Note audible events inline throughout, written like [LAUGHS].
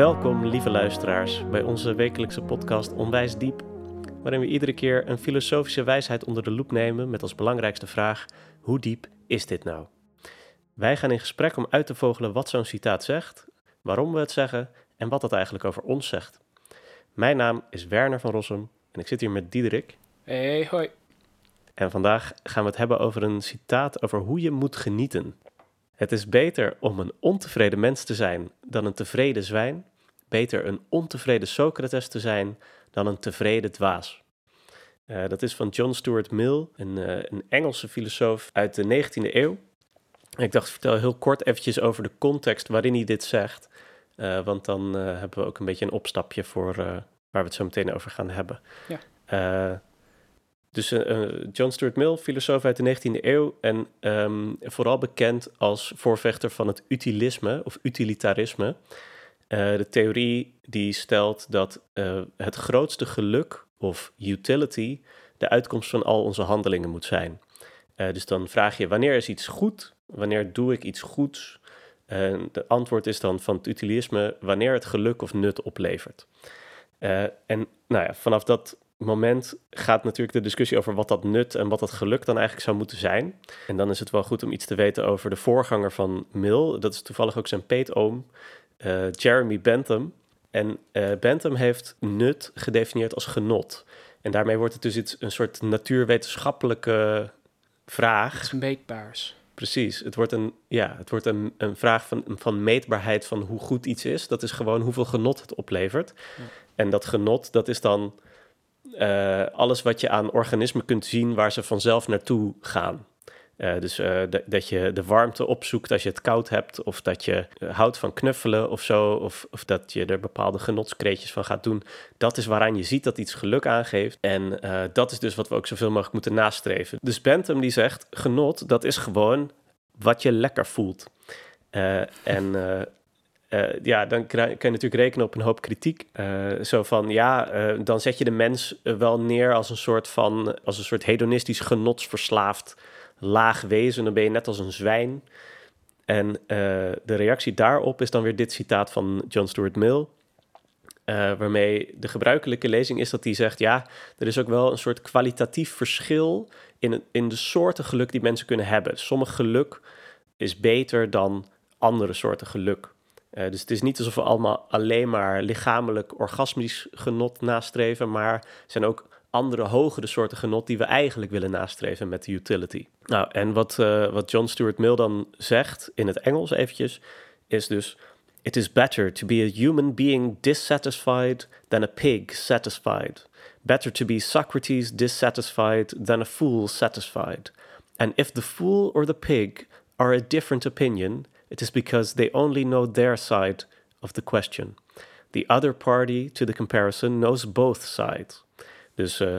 Welkom, lieve luisteraars, bij onze wekelijkse podcast Onwijs Diep, waarin we iedere keer een filosofische wijsheid onder de loep nemen met als belangrijkste vraag: hoe diep is dit nou? Wij gaan in gesprek om uit te vogelen wat zo'n citaat zegt, waarom we het zeggen en wat dat eigenlijk over ons zegt. Mijn naam is Werner van Rossum en ik zit hier met Diederik. Hey, hoi. En vandaag gaan we het hebben over een citaat over hoe je moet genieten. Het is beter om een ontevreden mens te zijn dan een tevreden zwijn. Beter een ontevreden Socrates te zijn dan een tevreden dwaas. Uh, dat is van John Stuart Mill, een, uh, een Engelse filosoof uit de 19e eeuw. Ik dacht, ik vertel heel kort eventjes over de context waarin hij dit zegt. Uh, want dan hebben we ook een beetje een opstapje voor waar we het zo meteen over gaan hebben. Ja. Dus John Stuart Mill, filosoof uit de 19e eeuw en um, vooral bekend als voorvechter van het utilisme of utilitarisme. Uh, de theorie die stelt dat uh, het grootste geluk of utility de uitkomst van al onze handelingen moet zijn. dus dan vraag je wanneer is iets goed, wanneer doe ik iets goeds? En de antwoord is dan van het utilisme wanneer het geluk of nut oplevert. en nou ja, vanaf dat moment gaat natuurlijk de discussie over wat dat nut en wat dat geluk dan eigenlijk zou moeten zijn. En dan is het wel goed om iets te weten over de voorganger van Mill. Dat is toevallig ook zijn peetoom, uh, Jeremy Bentham. En uh, Bentham heeft nut gedefinieerd als genot. En daarmee wordt het dus iets, een soort natuurwetenschappelijke vraag. Het is meetbaars. Precies. Het wordt een, ja, het wordt een, een vraag van, van meetbaarheid van hoe goed iets is. Dat is gewoon hoeveel genot het oplevert. Ja. En dat genot, dat is dan uh, alles wat je aan organismen kunt zien waar ze vanzelf naartoe gaan. Uh, dus uh, dat je de warmte opzoekt als je het koud hebt, of dat je houdt van knuffelen of zo, of, of dat je er bepaalde genotskreetjes van gaat doen. Dat is waaraan je ziet dat iets geluk aangeeft. En dat is dus wat we ook zoveel mogelijk moeten nastreven. Dus Bentham die zegt, genot, dat is gewoon wat je lekker voelt. en ja, dan kan je natuurlijk rekenen op een hoop kritiek. Zo van, ja, dan zet je de mens wel neer als een soort van, als een soort hedonistisch genotsverslaafd laag wezen. Dan ben je net als een zwijn. En de reactie daarop is dan weer dit citaat van John Stuart Mill. waarmee de gebruikelijke lezing is dat hij zegt: ja, er is ook wel een soort kwalitatief verschil in, in de soorten geluk die mensen kunnen hebben. Sommig geluk is beter dan andere soorten geluk. Uh, dus het is niet alsof we allemaal alleen maar lichamelijk orgasmisch genot nastreven, maar zijn ook andere hogere soorten genot die we eigenlijk willen nastreven met de utility. Nou, en wat, uh, wat John Stuart Mill dan zegt in het Engels eventjes, is dus... It is better to be a human being dissatisfied than a pig satisfied. Better to be Socrates dissatisfied than a fool satisfied. And if the fool or the pig are a different opinion, it is because they only know their side of the question. The other party to the comparison knows both sides. Dus uh,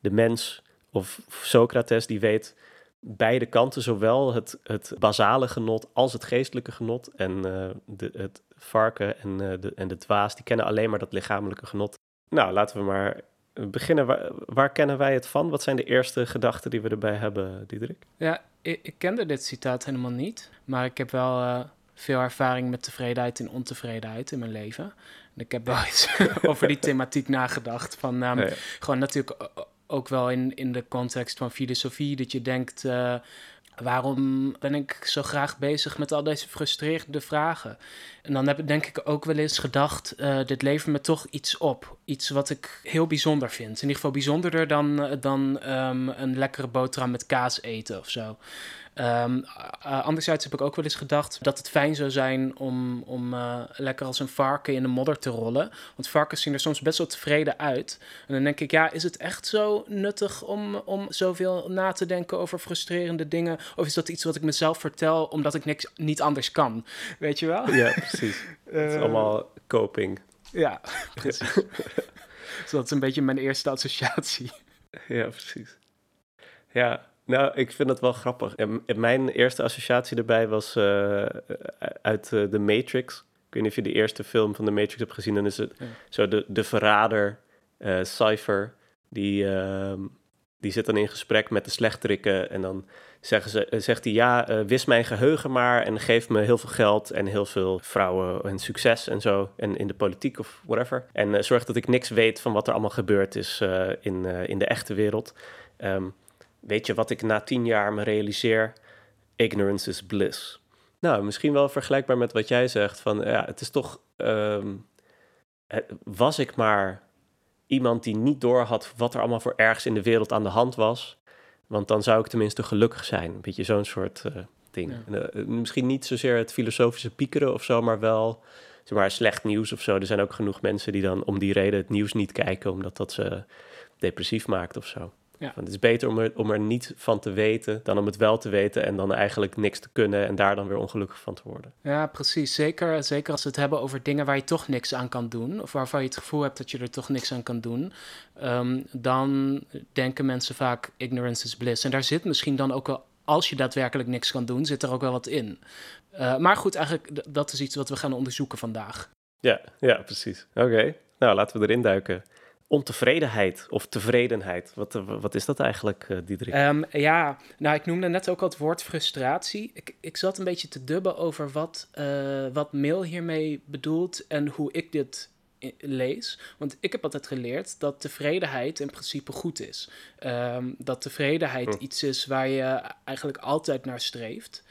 de mens of Socrates die weet beide kanten, zowel het, het basale genot als het geestelijke genot. En uh, de, het varken en, uh, de, en de dwaas, die kennen alleen maar dat lichamelijke genot. Nou, laten we maar beginnen. Waar, waar, kennen wij het van? Wat zijn de eerste gedachten die we erbij hebben, Diederik? Ja, ik, ik kende dit citaat helemaal niet. Maar ik heb wel veel ervaring met tevredenheid en ontevredenheid in mijn leven. Ik heb wel iets [LAUGHS] over die thematiek nagedacht. Van, um, ja. Gewoon natuurlijk ook wel in, in de context van filosofie. Dat je denkt, uh, waarom ben ik zo graag bezig met al deze frustrerende vragen? En dan heb ik denk ik ook wel eens gedacht, uh, dit levert me toch iets op. Iets wat ik heel bijzonder vind. In ieder geval bijzonderder dan, dan um, een lekkere boterham met kaas eten of zo. Um, uh, anderzijds heb ik ook wel eens gedacht dat het fijn zou zijn om, om uh, lekker als een varken in de modder te rollen. Want varkens zien er soms best wel tevreden uit. En dan denk ik, ja, is het echt zo nuttig om, om zoveel na te denken over frustrerende dingen? Of is dat iets wat ik mezelf vertel omdat ik niks, niet anders kan? Weet je wel? Ja, precies. [LAUGHS] het is allemaal coping. Ja, [LAUGHS] precies. dus dat is een beetje mijn eerste associatie. Ja, precies. Ja, nou, ik vind het wel grappig. En mijn eerste associatie erbij was uh, uit uh, The Matrix. Ik weet niet of je de eerste film van The Matrix hebt gezien. Dan is het ja. zo de, de verrader, uh, Cypher, die, ehm, die zit dan in gesprek met de slechterikken en dan zeggen ze, eh, zegt hij ja, wis mijn geheugen maar en geef me heel veel geld en heel veel vrouwen en succes en zo en in de politiek of whatever. En zorg dat ik niks weet van wat er allemaal gebeurd is in, in de echte wereld. Um, weet je wat ik na tien jaar me realiseer? Ignorance is bliss. Nou, misschien wel vergelijkbaar met wat jij zegt van ja, het is toch, um, was ik maar iemand die niet doorhad wat er allemaal voor ergens in de wereld aan de hand was. Want dan zou ik tenminste gelukkig zijn. Een beetje zo'n soort uh, ding. Uh, misschien niet zozeer het filosofische piekeren of zo, maar wel zeg maar, slecht nieuws of zo. Er zijn ook genoeg mensen die dan om die reden het nieuws niet kijken, omdat dat ze depressief maakt of zo. Ja. het is beter om er, om er niet van te weten dan om het wel te weten en dan eigenlijk niks te kunnen en daar dan weer ongelukkig van te worden. Ja, precies. Zeker, zeker als we het hebben over dingen waar je toch niks aan kan doen, of waarvan je het gevoel hebt dat je er toch niks aan kan doen, um, dan denken mensen vaak ignorance is bliss. En daar zit misschien dan ook wel, als je daadwerkelijk niks kan doen, zit er ook wel wat in. Uh, maar goed, eigenlijk, dat is iets wat we gaan onderzoeken vandaag. Ja, ja precies. Oké, nou laten we erin duiken ontevredenheid of tevredenheid. Wat, wat is dat eigenlijk, uh, Diederik? Um, ja, nou, ik noemde net ook al het woord frustratie. Ik, ik zat een beetje te dubben over wat, uh, wat mail hiermee bedoelt en hoe ik dit lees. Want ik heb altijd geleerd dat tevredenheid in principe goed is. Um, dat tevredenheid hm. iets is waar je eigenlijk altijd naar streeft.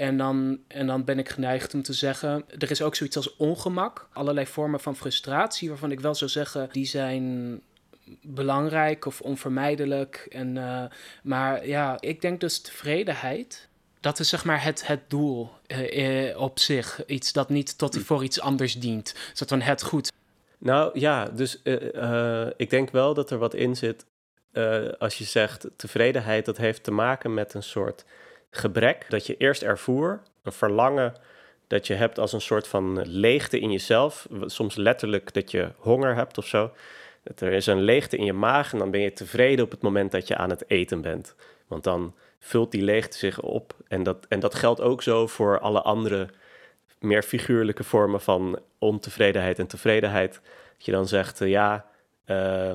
En dan, en dan ben ik geneigd om te zeggen, er is ook zoiets als ongemak. Allerlei vormen van frustratie waarvan ik wel zou zeggen, die zijn belangrijk of onvermijdelijk. En, uh, maar ja, ik denk dus tevredenheid. Dat is zeg maar het, het doel uh, op zich. Iets dat niet tot hm. voor iets anders dient. Zodat van het goed. Nou ja, dus ik denk wel dat er wat in zit. als je zegt tevredenheid, dat heeft te maken met een soort gebrek dat je eerst ervoer, een verlangen dat je hebt als een soort van leegte in jezelf. Soms letterlijk dat je honger hebt of zo. Dat er is een leegte in je maag en dan ben je tevreden op het moment dat je aan het eten bent. Want dan vult die leegte zich op. En dat, en dat geldt ook zo voor alle andere meer figuurlijke vormen van ontevredenheid en tevredenheid. Dat je dan zegt, uh, ja, uh,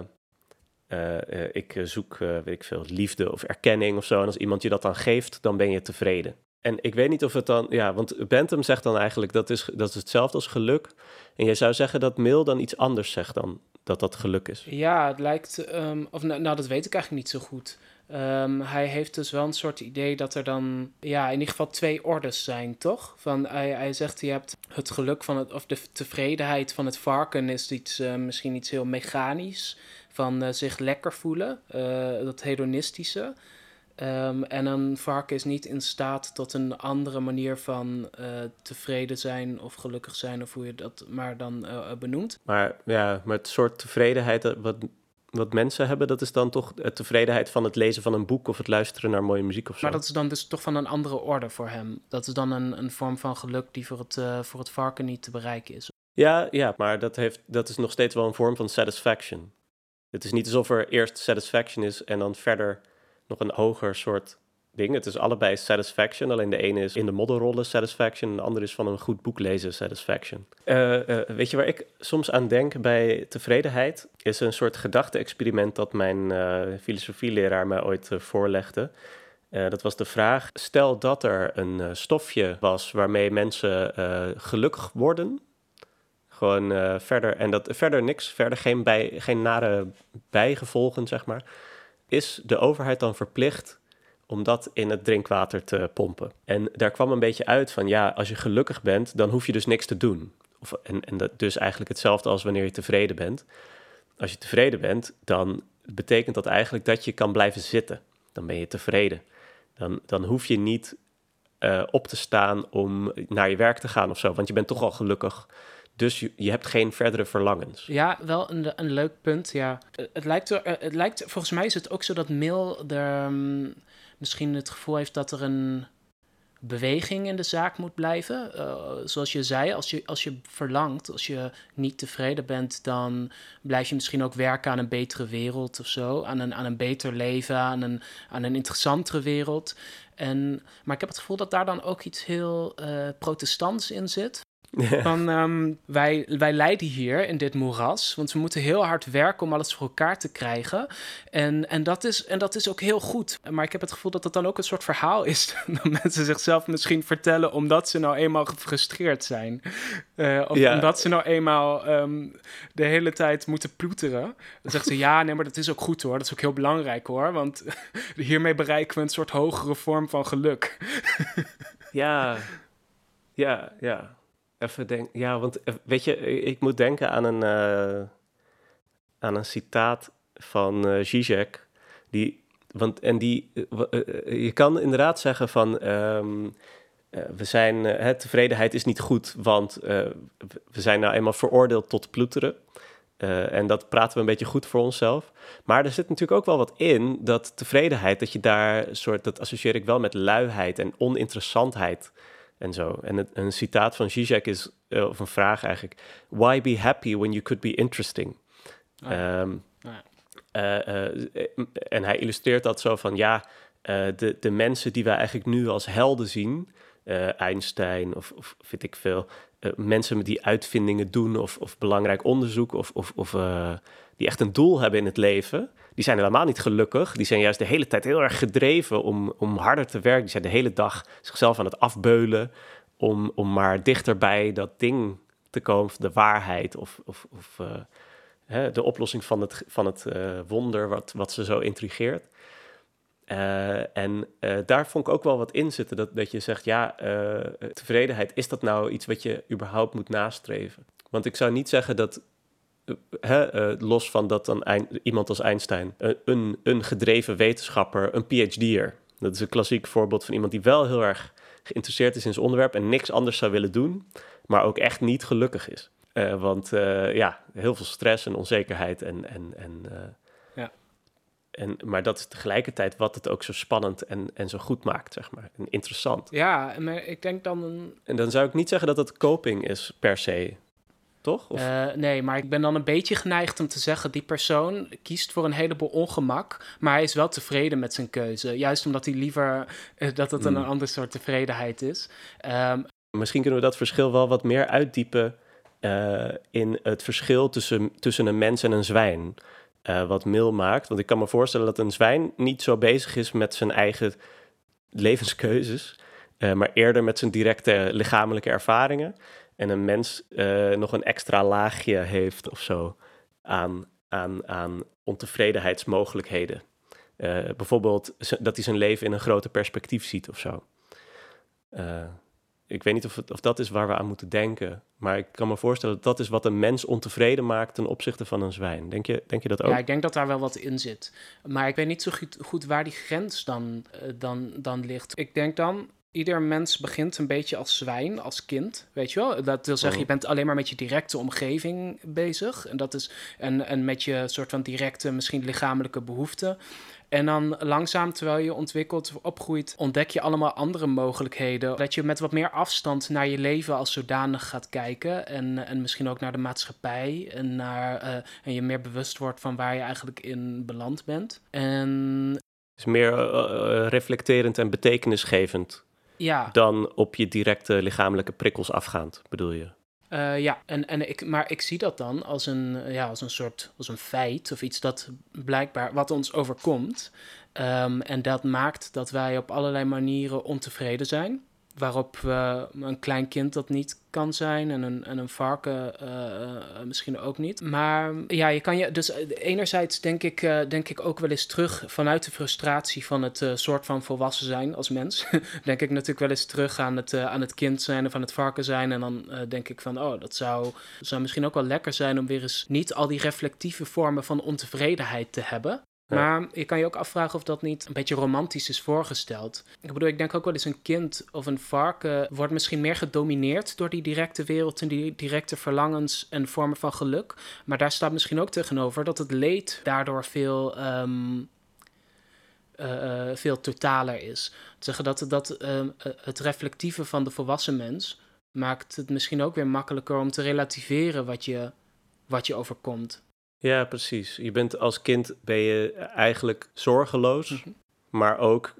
uh, ik zoek, weet ik veel, liefde of erkenning of zo. En als iemand je dat dan geeft, dan ben je tevreden. En ik weet niet of het dan, ja, want Bentham zegt dan eigenlijk dat is, dat is hetzelfde als geluk. En jij zou zeggen dat Mill dan iets anders zegt dan dat dat geluk is. Ja, het lijkt, um, of nou, nou, dat weet ik eigenlijk niet zo goed. Um, hij heeft dus wel een soort idee dat er dan, ja, in ieder geval twee ordes zijn, toch? Van, hij, hij zegt, je hebt het geluk van het, of de tevredenheid van het varken is iets, misschien iets heel mechanisch van uh, zich lekker voelen, uh, dat hedonistische. Um, en een varken is niet in staat tot een andere manier van uh, tevreden zijn of gelukkig zijn, of hoe je dat maar dan benoemt. Maar ja, maar het soort tevredenheid wat, wat mensen hebben, dat is dan toch de tevredenheid van het lezen van een boek of het luisteren naar mooie muziek of zo. Maar dat is dan dus toch van een andere orde voor hem. Dat is dan een, een vorm van geluk die voor het, voor het varken niet te bereiken is. Ja, ja, maar dat, heeft, dat is nog steeds wel een vorm van satisfaction. Het is niet alsof er eerst satisfaction is en dan verder nog een hoger soort ding. Het is allebei satisfaction, alleen de ene is in de modderrollen satisfaction en de andere is van een goed boek lezen satisfaction. Uh, uh, weet je waar ik soms aan denk bij tevredenheid? Is een soort gedachte-experiment dat mijn uh, filosofieleraar mij ooit voorlegde. dat was de vraag: stel dat er een stofje was waarmee mensen gelukkig worden, gewoon uh, verder, en dat verder niks, verder geen, bij, geen nare bijgevolgen, zeg maar. Is de overheid dan verplicht om dat in het drinkwater te pompen? En daar kwam een beetje uit van, ja, als je gelukkig bent, dan hoef je dus niks te doen. Of, en, en dat dus eigenlijk hetzelfde als wanneer je tevreden bent. Als je tevreden bent, dan betekent dat eigenlijk dat je kan blijven zitten. Dan ben je tevreden. Dan, dan hoef je niet uh, op te staan om naar je werk te gaan of zo, want je bent toch al gelukkig. Dus je, je hebt geen verdere verlangens. Ja, wel een, een leuk punt. Ja. Het, lijkt er, het lijkt, volgens mij is het ook zo dat Mill er um, misschien het gevoel heeft dat er een beweging in de zaak moet blijven. Uh, zoals je zei, als je, als je verlangt, als je niet tevreden bent, dan blijf je misschien ook werken aan een betere wereld of zo. Aan een, aan een beter leven, aan een, aan een interessantere wereld. En, maar ik heb het gevoel dat daar dan ook iets heel protestants in zit Van, ehm, wij, wij lijden hier in dit moeras, want we moeten heel hard werken om alles voor elkaar te krijgen. En, en, dat is, en dat is ook heel goed. Maar ik heb het gevoel dat het dan ook een soort verhaal is [LAUGHS] dat mensen zichzelf misschien vertellen omdat ze nou eenmaal gefrustreerd zijn. Uh, of omdat ze nou eenmaal ehm, de hele tijd moeten ploeteren. Dan zeggen ze, ja, nee, maar dat is ook goed hoor. Dat is ook heel belangrijk hoor, want [LAUGHS] hiermee bereiken we een soort hogere vorm van geluk. [LAUGHS] ja, ja, ja. Even denk, ja, want eh, weet je, ik moet denken aan een, uh, aan een citaat van uh, Zizek. Die, want, en die, je kan inderdaad zeggen van, um, we zijn, uh, tevredenheid is niet goed, want we zijn nou eenmaal veroordeeld tot ploeteren. en dat praten we een beetje goed voor onszelf. Maar er zit natuurlijk ook wel wat in dat tevredenheid, dat je daar soort, dat associeer ik wel met luiheid en oninteressantheid en zo. En het, een citaat van Zizek is, uh, of een vraag eigenlijk, why be happy when you could be interesting? Oh ehm, oh uh, en hij illustreert dat zo van, ja, de, de mensen die wij eigenlijk nu als helden zien, Einstein of, of weet ik veel, mensen die uitvindingen doen of, of belangrijk onderzoek of, of, of die echt een doel hebben in het leven, die zijn helemaal niet gelukkig. Die zijn juist de hele tijd heel erg gedreven om, om harder te werken. Die zijn de hele dag zichzelf aan het afbeulen om, om maar dichterbij dat ding te komen, de waarheid of, of, of uh, hè, de oplossing van het, van het uh, wonder wat, wat ze zo intrigeert. Uh, en daar vond ik ook wel wat in zitten, dat, dat je zegt, ja, tevredenheid, is dat nou iets wat je überhaupt moet nastreven? Want ik zou niet zeggen dat uh, los van dat dan iemand als Einstein, uh, een, een gedreven wetenschapper, een PhD'er. Dat is een klassiek voorbeeld van iemand die wel heel erg geïnteresseerd is in zijn onderwerp en niks anders zou willen doen, maar ook echt niet gelukkig is. want ja, heel veel stress en onzekerheid en, en, en ja. En, maar dat is tegelijkertijd wat het ook zo spannend en, en zo goed maakt, zeg maar. En interessant. Ja, maar ik denk dan... En dan zou ik niet zeggen dat het coping is, per se toch? Of? Uh, nee, maar ik ben dan een beetje geneigd om te zeggen: die persoon kiest voor een heleboel ongemak, maar hij is wel tevreden met zijn keuze. Juist omdat hij liever uh, dat het een, hmm. ander soort tevredenheid is. Um, Misschien kunnen we dat verschil wel wat meer uitdiepen uh, in het verschil tussen, tussen een mens en een zwijn. wat Mil maakt. Want ik kan me voorstellen dat een zwijn niet zo bezig is met zijn eigen levenskeuzes, maar eerder met zijn directe lichamelijke ervaringen en een mens uh, nog een extra laagje heeft of zo aan, aan, aan ontevredenheidsmogelijkheden. Uh, bijvoorbeeld dat hij zijn leven in een groter perspectief ziet of zo. Uh, ik weet niet of, of dat is waar we aan moeten denken. Maar ik kan me voorstellen dat dat is wat een mens ontevreden maakt ten opzichte van een zwijn. Denk je, denk je dat ook? Ja, ik denk dat daar wel wat in zit. Maar ik weet niet zo goed, goed waar die grens dan, dan, dan ligt. Ik denk dan, ieder mens begint een beetje als zwijn, als kind, weet je wel. Dat wil zeggen, je bent alleen maar met je directe omgeving bezig. En, dat is, en, en met je soort van directe, misschien lichamelijke behoeften. En dan langzaam, terwijl je ontwikkelt, opgroeit, ontdek je allemaal andere mogelijkheden. Dat je met wat meer afstand naar je leven als zodanig gaat kijken. En, en misschien ook naar de maatschappij. En, naar, uh, en je meer bewust wordt van waar je eigenlijk in beland bent. En... is meer uh, reflecterend en betekenisgevend ja. dan op je directe lichamelijke prikkels afgaand, bedoel je? Uh, ja, en, en ik, maar ik zie dat dan als een, ja, als een soort als een feit of iets dat blijkbaar wat ons overkomt. Um, en dat maakt dat wij op allerlei manieren ontevreden zijn waarop een klein kind dat niet kan zijn en een, en een varken uh, misschien ook niet. Maar ja, je kan je dus enerzijds denk ik, denk ik ook wel eens terug vanuit de frustratie van het soort van volwassen zijn als mens. [LAUGHS] denk ik natuurlijk wel eens terug aan het, aan het kind zijn of aan het varken zijn. En dan denk ik van, oh, dat zou, zou misschien ook wel lekker zijn om weer eens niet al die reflectieve vormen van ontevredenheid te hebben. Maar je kan je ook afvragen of dat niet een beetje romantisch is voorgesteld. Ik bedoel, ik denk ook wel eens een kind of een varken wordt misschien meer gedomineerd door die directe wereld en die directe verlangens en vormen van geluk. Maar daar staat misschien ook tegenover dat het leed daardoor veel, um, uh, veel totaler is. Zeggen dat, dat uh, het reflectieve van de volwassen mens maakt het misschien ook weer makkelijker om te relativeren wat je, wat je overkomt. Ja, precies. Je bent als kind ben je eigenlijk zorgeloos, mhm. maar ook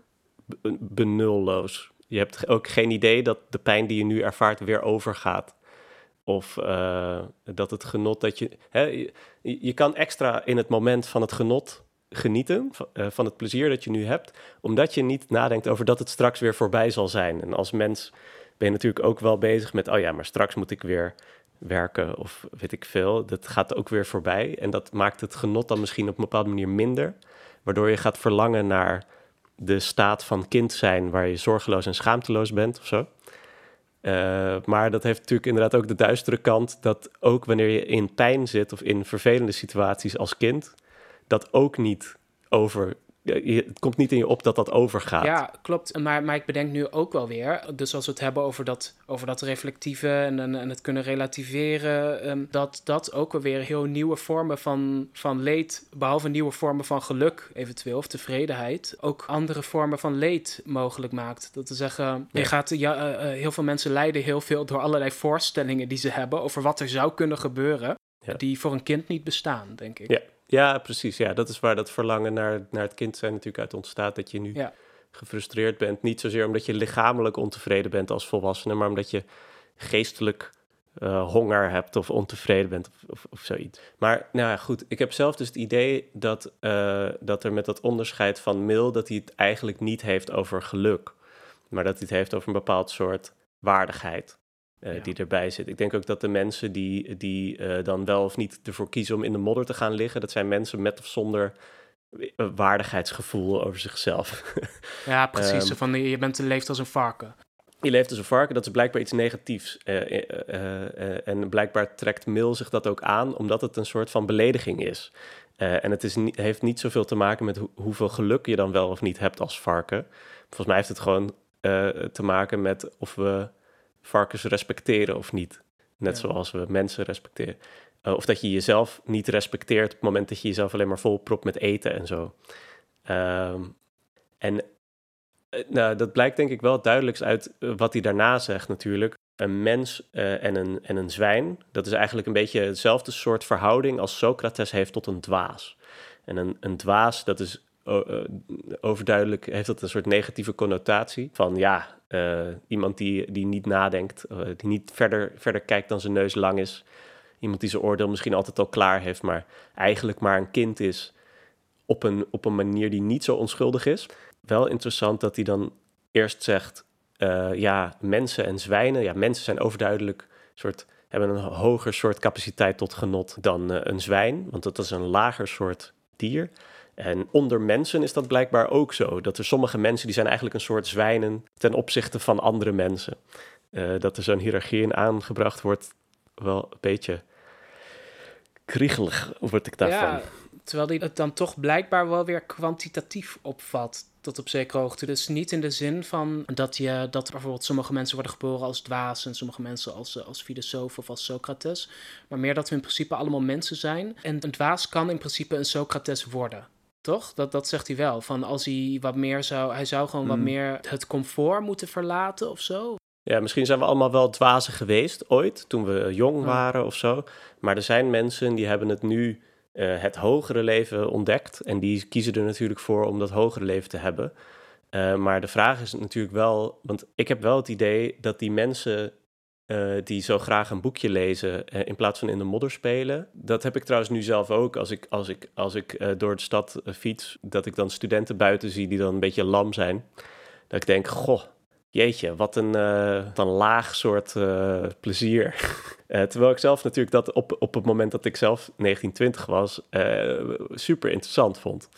benulloos. Je hebt ook geen idee dat de pijn die je nu ervaart weer overgaat. Of uh, dat het genot dat je, hè, je. Je kan extra in het moment van het genot genieten. Uh, van het plezier dat je nu hebt. Omdat je niet nadenkt over dat het straks weer voorbij zal zijn. En als mens ben je natuurlijk ook wel bezig met. Oh ja, maar straks moet ik weer werken of weet ik veel. Dat gaat ook weer voorbij. En dat maakt het genot dan misschien op een bepaalde manier minder. Waardoor je gaat verlangen naar de staat van kind zijn waar je zorgeloos en schaamteloos bent of zo. Uh, maar dat heeft natuurlijk inderdaad ook de duistere kant dat ook wanneer je in pijn zit of in vervelende situaties als kind, dat ook niet over het komt niet in je op dat dat overgaat. Ja, klopt. Maar, maar ik bedenk nu ook wel weer, dus als we het hebben over dat, over dat reflectieve en, en, en het kunnen relativeren, um, dat dat ook weer heel nieuwe vormen van, van leed, behalve nieuwe vormen van geluk eventueel, of tevredenheid, ook andere vormen van leed mogelijk maakt. Dat te zeggen, je gaat, ja, uh, uh, heel veel mensen lijden heel veel door allerlei voorstellingen die ze hebben over wat er zou kunnen gebeuren, ja. die voor een kind niet bestaan, denk ik. Ja. Ja, precies. Ja, dat is waar dat verlangen naar, naar het kind zijn natuurlijk uit ontstaat. Dat je nu ja. gefrustreerd bent. Niet zozeer omdat je lichamelijk ontevreden bent als volwassene, maar omdat je geestelijk uh, honger hebt of ontevreden bent of, of, of, zoiets. Maar nou ja, goed. Ik heb zelf dus het idee dat, uh, dat er met dat onderscheid van Mill, dat hij het eigenlijk niet heeft over geluk. Maar dat hij het heeft over een bepaald soort waardigheid. Uh, ja. die erbij zit. Ik denk ook dat de mensen die, die uh, dan wel of niet ervoor kiezen om in de modder te gaan liggen, dat zijn mensen met of zonder waardigheidsgevoel over zichzelf. [LAUGHS] ja, precies. um, van je bent leeft als een varken. Je leeft als een varken, dat is blijkbaar iets negatiefs. Uh, en blijkbaar trekt Mill zich dat ook aan, omdat het een soort van belediging is. en het is niet, heeft niet zoveel te maken met ho hoeveel geluk je dan wel of niet hebt als varken. Volgens mij heeft het gewoon te maken met of we varkens respecteren of niet. Net ja. zoals we mensen respecteren. Uh, of dat je jezelf niet respecteert op het moment dat je jezelf alleen maar vol propt met eten en zo. Um, en uh, nou, dat blijkt denk ik wel duidelijks uit uh, wat hij daarna zegt natuurlijk. Een mens en, een, en een zwijn, dat is eigenlijk een beetje hetzelfde soort verhouding als Socrates heeft tot een dwaas. En een, een dwaas, dat is overduidelijk, heeft dat een soort negatieve connotatie. Van ja, iemand die, die niet nadenkt, uh, die niet verder, verder kijkt dan zijn neus lang is. Iemand die zijn oordeel misschien altijd al klaar heeft, maar eigenlijk maar een kind is op een, op een manier die niet zo onschuldig is. Wel interessant dat hij dan eerst zegt, uh, ja, mensen en zwijnen, ja, mensen zijn overduidelijk soort, hebben een hoger soort capaciteit tot genot dan een zwijn, want dat is een lager soort dier. En onder mensen is dat blijkbaar ook zo. Dat er sommige mensen die zijn eigenlijk een soort zwijnen ten opzichte van andere mensen. Uh, dat er zo'n hiërarchie in aangebracht wordt, wel een beetje kriegelig word ik daarvan. Terwijl hij het dan toch blijkbaar wel weer kwantitatief opvat tot op zekere hoogte. Dus niet in de zin van dat, je, dat bijvoorbeeld sommige mensen worden geboren als dwaas en sommige mensen als, als filosoof of als Socrates. Maar meer dat we in principe allemaal mensen zijn. En een dwaas kan in principe een Socrates worden. Toch? Dat, dat zegt hij wel. Van als hij wat meer zou. Hij zou gewoon wat meer het comfort moeten verlaten of zo. Ja, misschien zijn we allemaal wel dwazen geweest ooit, toen we jong waren of zo. Maar er zijn mensen die hebben het nu uh, het hogere leven ontdekt. En die kiezen er natuurlijk voor om dat hogere leven te hebben. Uh, maar de vraag is natuurlijk wel, want ik heb wel het idee dat die mensen uh, die zo graag een boekje lezen uh, in plaats van in de modder spelen. Dat heb ik trouwens nu zelf ook. Als ik, als ik, als ik uh, door de stad fiets, dat ik dan studenten buiten zie die dan een beetje lam zijn. Dat ik denk, goh, jeetje, wat een, wat een laag soort plezier. [LAUGHS] terwijl ik zelf natuurlijk dat op, op het moment dat ik zelf 1920 was, super interessant vond.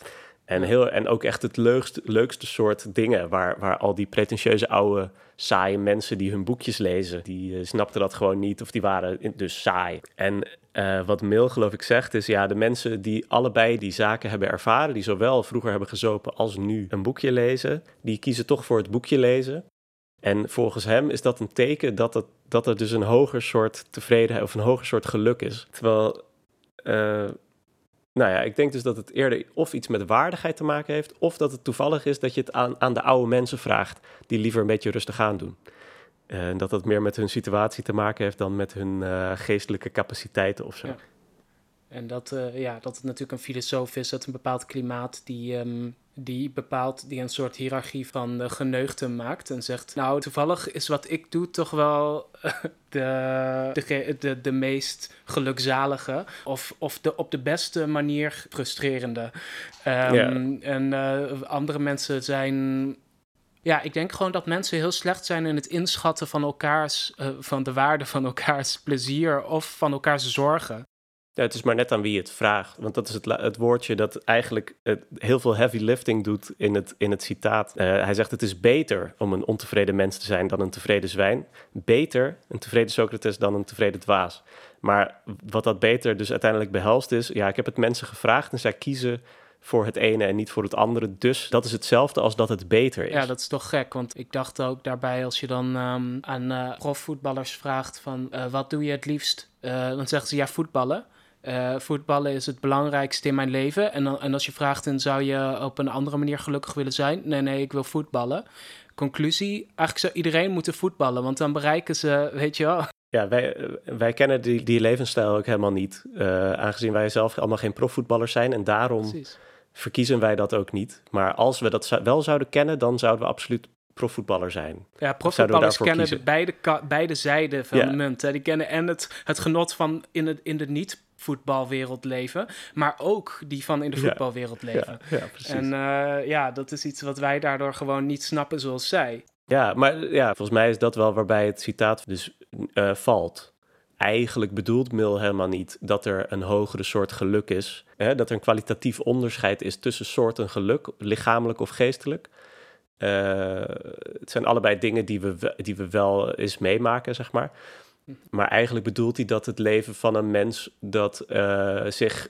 En, heel, en ook echt het leukste, leukste soort dingen waar, waar al die pretentieuze oude saaie mensen die hun boekjes lezen, die uh, snapten dat gewoon niet of die waren dus saai. En uh, wat Mill geloof ik zegt is, ja, de mensen die allebei die zaken hebben ervaren, die zowel vroeger hebben gezopen als nu een boekje lezen, die kiezen toch voor het boekje lezen. En volgens hem is dat een teken dat, het, dat er dus een hoger soort tevredenheid of een hoger soort geluk is. Terwijl... Uh, nou ja, ik denk dus dat het eerder of iets met waardigheid te maken heeft, of dat het toevallig is dat je het aan, aan de oude mensen vraagt, die liever een beetje rustig aan doen. En uh, dat dat meer met hun situatie te maken heeft dan met hun uh, geestelijke capaciteiten of zo. En dat, uh, ja, dat het natuurlijk een filosoof is, dat een bepaald klimaat die, um, die bepaalt, die een soort hiërarchie van de geneugten maakt en zegt, nou, toevallig is wat ik doe toch wel [LAUGHS] de, de, de, de meest gelukzalige of, of de op de beste manier frustrerende. Ehm, en uh, andere mensen zijn ja, ik denk gewoon dat mensen heel slecht zijn in het inschatten van elkaars, uh, van de waarde van elkaars plezier of van elkaars zorgen. Het is maar net aan wie het vraagt. Want dat is het, het woordje dat eigenlijk het, heel veel heavy lifting doet in het, in het citaat. Uh, hij zegt: Het is beter om een ontevreden mens te zijn dan een tevreden zwijn. Beter een tevreden Socrates dan een tevreden dwaas. Maar wat dat beter dus uiteindelijk behelst is: ja, ik heb het mensen gevraagd en zij kiezen voor het ene en niet voor het andere. Dus dat is hetzelfde als dat het beter is. Ja, dat is toch gek. Want ik dacht ook daarbij, als je dan um, aan uh, profvoetballers vraagt van uh, wat doe je het liefst? Dan zeggen ze ja, voetballen. Voetballen is het belangrijkste in mijn leven. En, en als je vraagt, dan zou je op een andere manier gelukkig willen zijn? Nee, nee, ik wil voetballen. Conclusie, eigenlijk zou iedereen moeten voetballen, want dan bereiken ze, weet je wel, ja, wij, wij kennen die, die levensstijl ook helemaal niet. Uh, aangezien wij zelf allemaal geen profvoetballers zijn. En daarom Precies verkiezen wij dat ook niet. Maar als we dat wel zouden kennen, dan zouden we absoluut profvoetballer zijn. Ja, profvoetballers kennen beide, beide zijden van de munt. Hè. Die kennen en het, het genot van in, het, in de niet voetbalwereld leven, maar ook die van in de voetbalwereld leven. Ja, ja, precies. En uh, ja, dat is iets wat wij daardoor gewoon niet snappen zoals zij. Ja, maar ja, volgens mij is dat wel waarbij het citaat dus uh, valt eigenlijk bedoelt Mill helemaal niet dat er een hogere soort geluk is. Hè? Dat er een kwalitatief onderscheid is tussen soorten geluk, lichamelijk of geestelijk. Uh, het zijn allebei dingen die we, die we wel eens meemaken, zeg maar. Maar eigenlijk bedoelt hij dat het leven van een mens dat uh, zich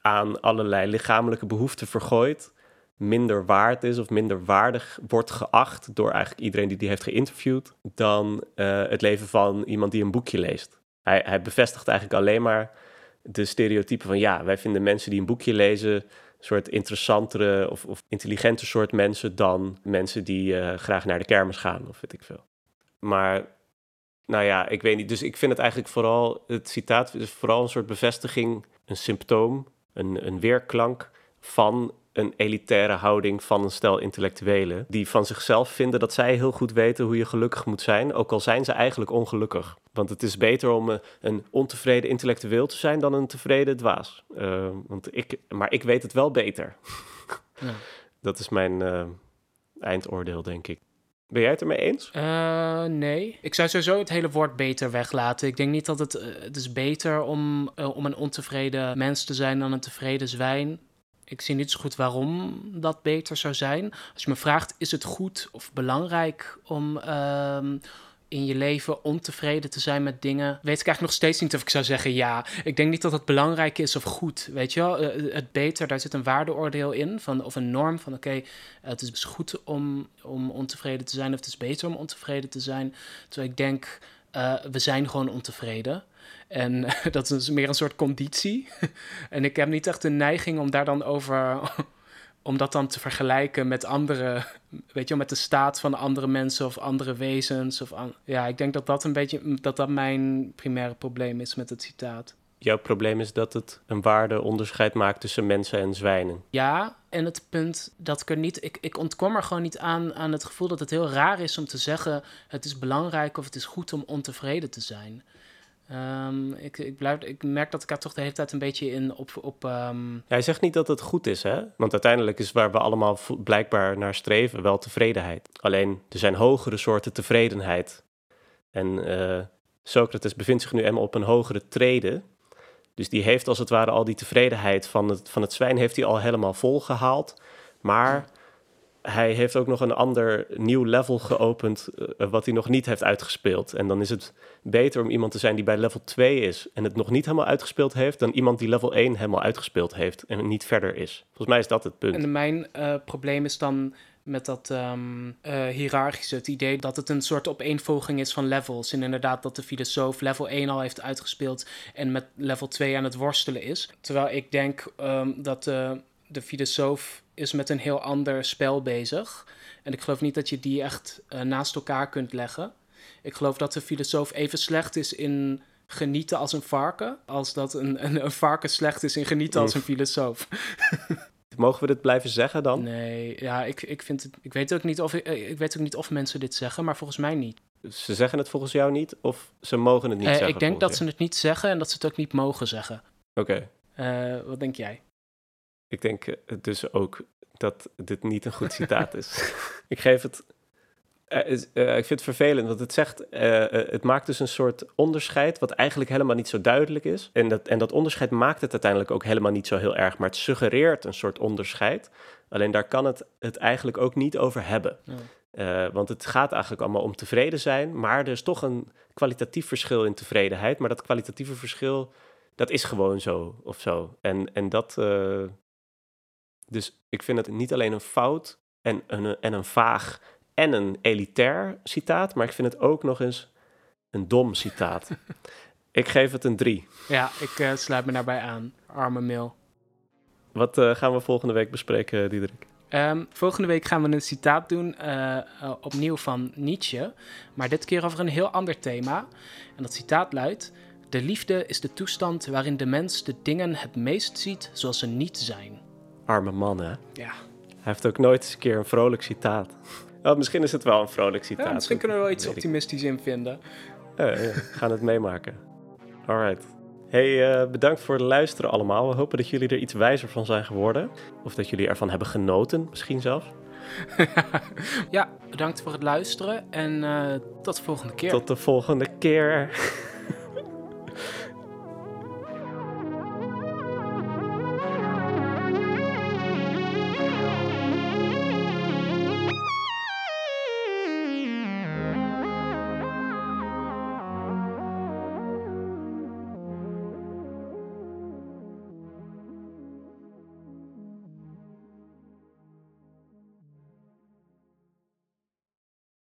aan allerlei lichamelijke behoeften vergooit, minder waard is of minder waardig wordt geacht door eigenlijk iedereen die die heeft geïnterviewd dan uh, het leven van iemand die een boekje leest. Hij, hij bevestigt eigenlijk alleen maar de stereotypen van ja, wij vinden mensen die een boekje lezen een soort interessantere of, of intelligente soort mensen dan mensen die uh, graag naar de kermis gaan of weet ik veel. Maar nou ja, ik weet niet. Dus ik vind het eigenlijk vooral, het citaat is vooral een soort bevestiging, een symptoom, een, een weerklank van een elitaire houding van een stel intellectuelen. Die van zichzelf vinden dat zij heel goed weten hoe je gelukkig moet zijn. Ook al zijn ze eigenlijk ongelukkig. Want het is beter om eh, een ontevreden intellectueel te zijn dan een tevreden dwaas. Uh, want ik, maar ik weet het wel beter. Ja. [LAUGHS] Dat is mijn uh, eindoordeel, denk ik. Ben jij het ermee eens? Uh, nee. Ik zou sowieso het hele woord beter weglaten. Ik denk niet dat het... het is beter om, om een ontevreden mens te zijn dan een tevreden zwijn. Ik zie niet zo goed waarom dat beter zou zijn. Als je me vraagt, is het goed of belangrijk om uh, in je leven ontevreden te zijn met dingen, weet ik eigenlijk nog steeds niet of ik zou zeggen ja. Ik denk niet dat het belangrijk is of goed, weet je wel. Uh, het beter, daar zit een waardeoordeel in, van, of een norm van oké, het is goed om, om ontevreden te zijn of het is beter om ontevreden te zijn. Terwijl ik denk, uh, we zijn gewoon ontevreden. En [LAUGHS] dat is meer een soort conditie. [LAUGHS] en ik heb niet echt de neiging om daar dan over. Om dat dan te vergelijken met andere. Weet je, met de staat van andere mensen of andere wezens. Of ja, ik denk dat dat een beetje. dat dat mijn primaire probleem is met het citaat. Jouw probleem is dat het een waardeonderscheid maakt tussen mensen en zwijnen. Ja, en het punt dat ik er niet. Ik, ik ontkom er gewoon niet aan, aan het gevoel dat het heel raar is om te zeggen: het is belangrijk of het is goed om ontevreden te zijn. Um, ik, ik, blijf, ik merk dat ik daar toch de hele tijd een beetje in op... op ja, hij zegt niet dat het goed is, hè? Want uiteindelijk is waar we allemaal blijkbaar naar streven wel tevredenheid. Alleen, er zijn hogere soorten tevredenheid. En uh, Socrates bevindt zich nu eenmaal op een hogere trede. Dus die heeft als het ware al die tevredenheid van het, van het zwijn heeft hij al helemaal volgehaald. Maar hij heeft ook nog een ander nieuw level geopend, uh, wat hij nog niet heeft uitgespeeld. En dan is het beter om iemand te zijn die bij level 2 is en het nog niet helemaal uitgespeeld heeft, dan iemand die level 1 helemaal uitgespeeld heeft en niet verder is. Volgens mij is dat het punt. En mijn uh, probleem is dan met dat um, uh, hiërarchische, het idee dat het een soort opeenvolging is van levels. En inderdaad dat de filosoof level 1 al heeft uitgespeeld en met level 2 aan het worstelen is. Terwijl ik denk um, dat de filosoof is met een heel ander spel bezig. En ik geloof niet dat je die echt uh, naast elkaar kunt leggen. Ik geloof dat de filosoof even slecht is in genieten als een varken, als dat een, een, een varken slecht is in genieten als een filosoof. [LAUGHS] Mogen we dit blijven zeggen dan? Nee, ja, ik, ik vind het. Ik weet ook niet of ik, ik weet ook niet of mensen dit zeggen, maar volgens mij niet. Ze zeggen het volgens jou niet, of ze mogen het niet Eh, zeggen? ik denk dat ze het niet zeggen en dat ze het ook niet mogen zeggen. Oké, Eh, wat denk jij? Ik denk eh, dus ook dat dit niet een goed citaat is. [LAUGHS] ik geef het. eh, eh, ik vind het vervelend, want het zegt, het maakt dus een soort onderscheid wat eigenlijk helemaal niet zo duidelijk is. En dat, en dat onderscheid maakt het uiteindelijk ook helemaal niet zo heel erg, maar het suggereert een soort onderscheid. Alleen daar kan het het eigenlijk ook niet over hebben. Ja. Want het gaat eigenlijk allemaal om tevreden zijn, maar er is toch een kwalitatief verschil in tevredenheid. Maar dat kwalitatieve verschil, dat is gewoon zo of zo. En, en dat. Eh, dus ik vind het niet alleen een fout en een, en een vaag en een elitair citaat, maar ik vind het ook nog eens een dom citaat. [LAUGHS] ik geef het een drie. Ja, ik eh, sluit me daarbij aan. Arme mail. Wat eh, gaan we volgende week bespreken, Diederik? Ehm, volgende week gaan we een citaat doen, eh, eh, opnieuw van Nietzsche, maar dit keer over een heel ander thema. En dat citaat luidt: De liefde is de toestand waarin de mens de dingen het meest ziet zoals ze niet zijn. Arme man, hè? Ja, Hij heeft ook nooit eens een keer een vrolijk citaat. Oh, misschien is het wel een vrolijk citaat. ja misschien kunnen we wel iets optimistisch in vinden. Ja, ja, we gaan het meemaken. Alright. Hey, eh, bedankt voor het luisteren allemaal. We hopen dat jullie er iets wijzer van zijn geworden. Of dat jullie ervan hebben genoten, misschien zelfs. [LAUGHS] Ja, bedankt voor het luisteren en eh, tot de volgende keer. Tot de volgende keer.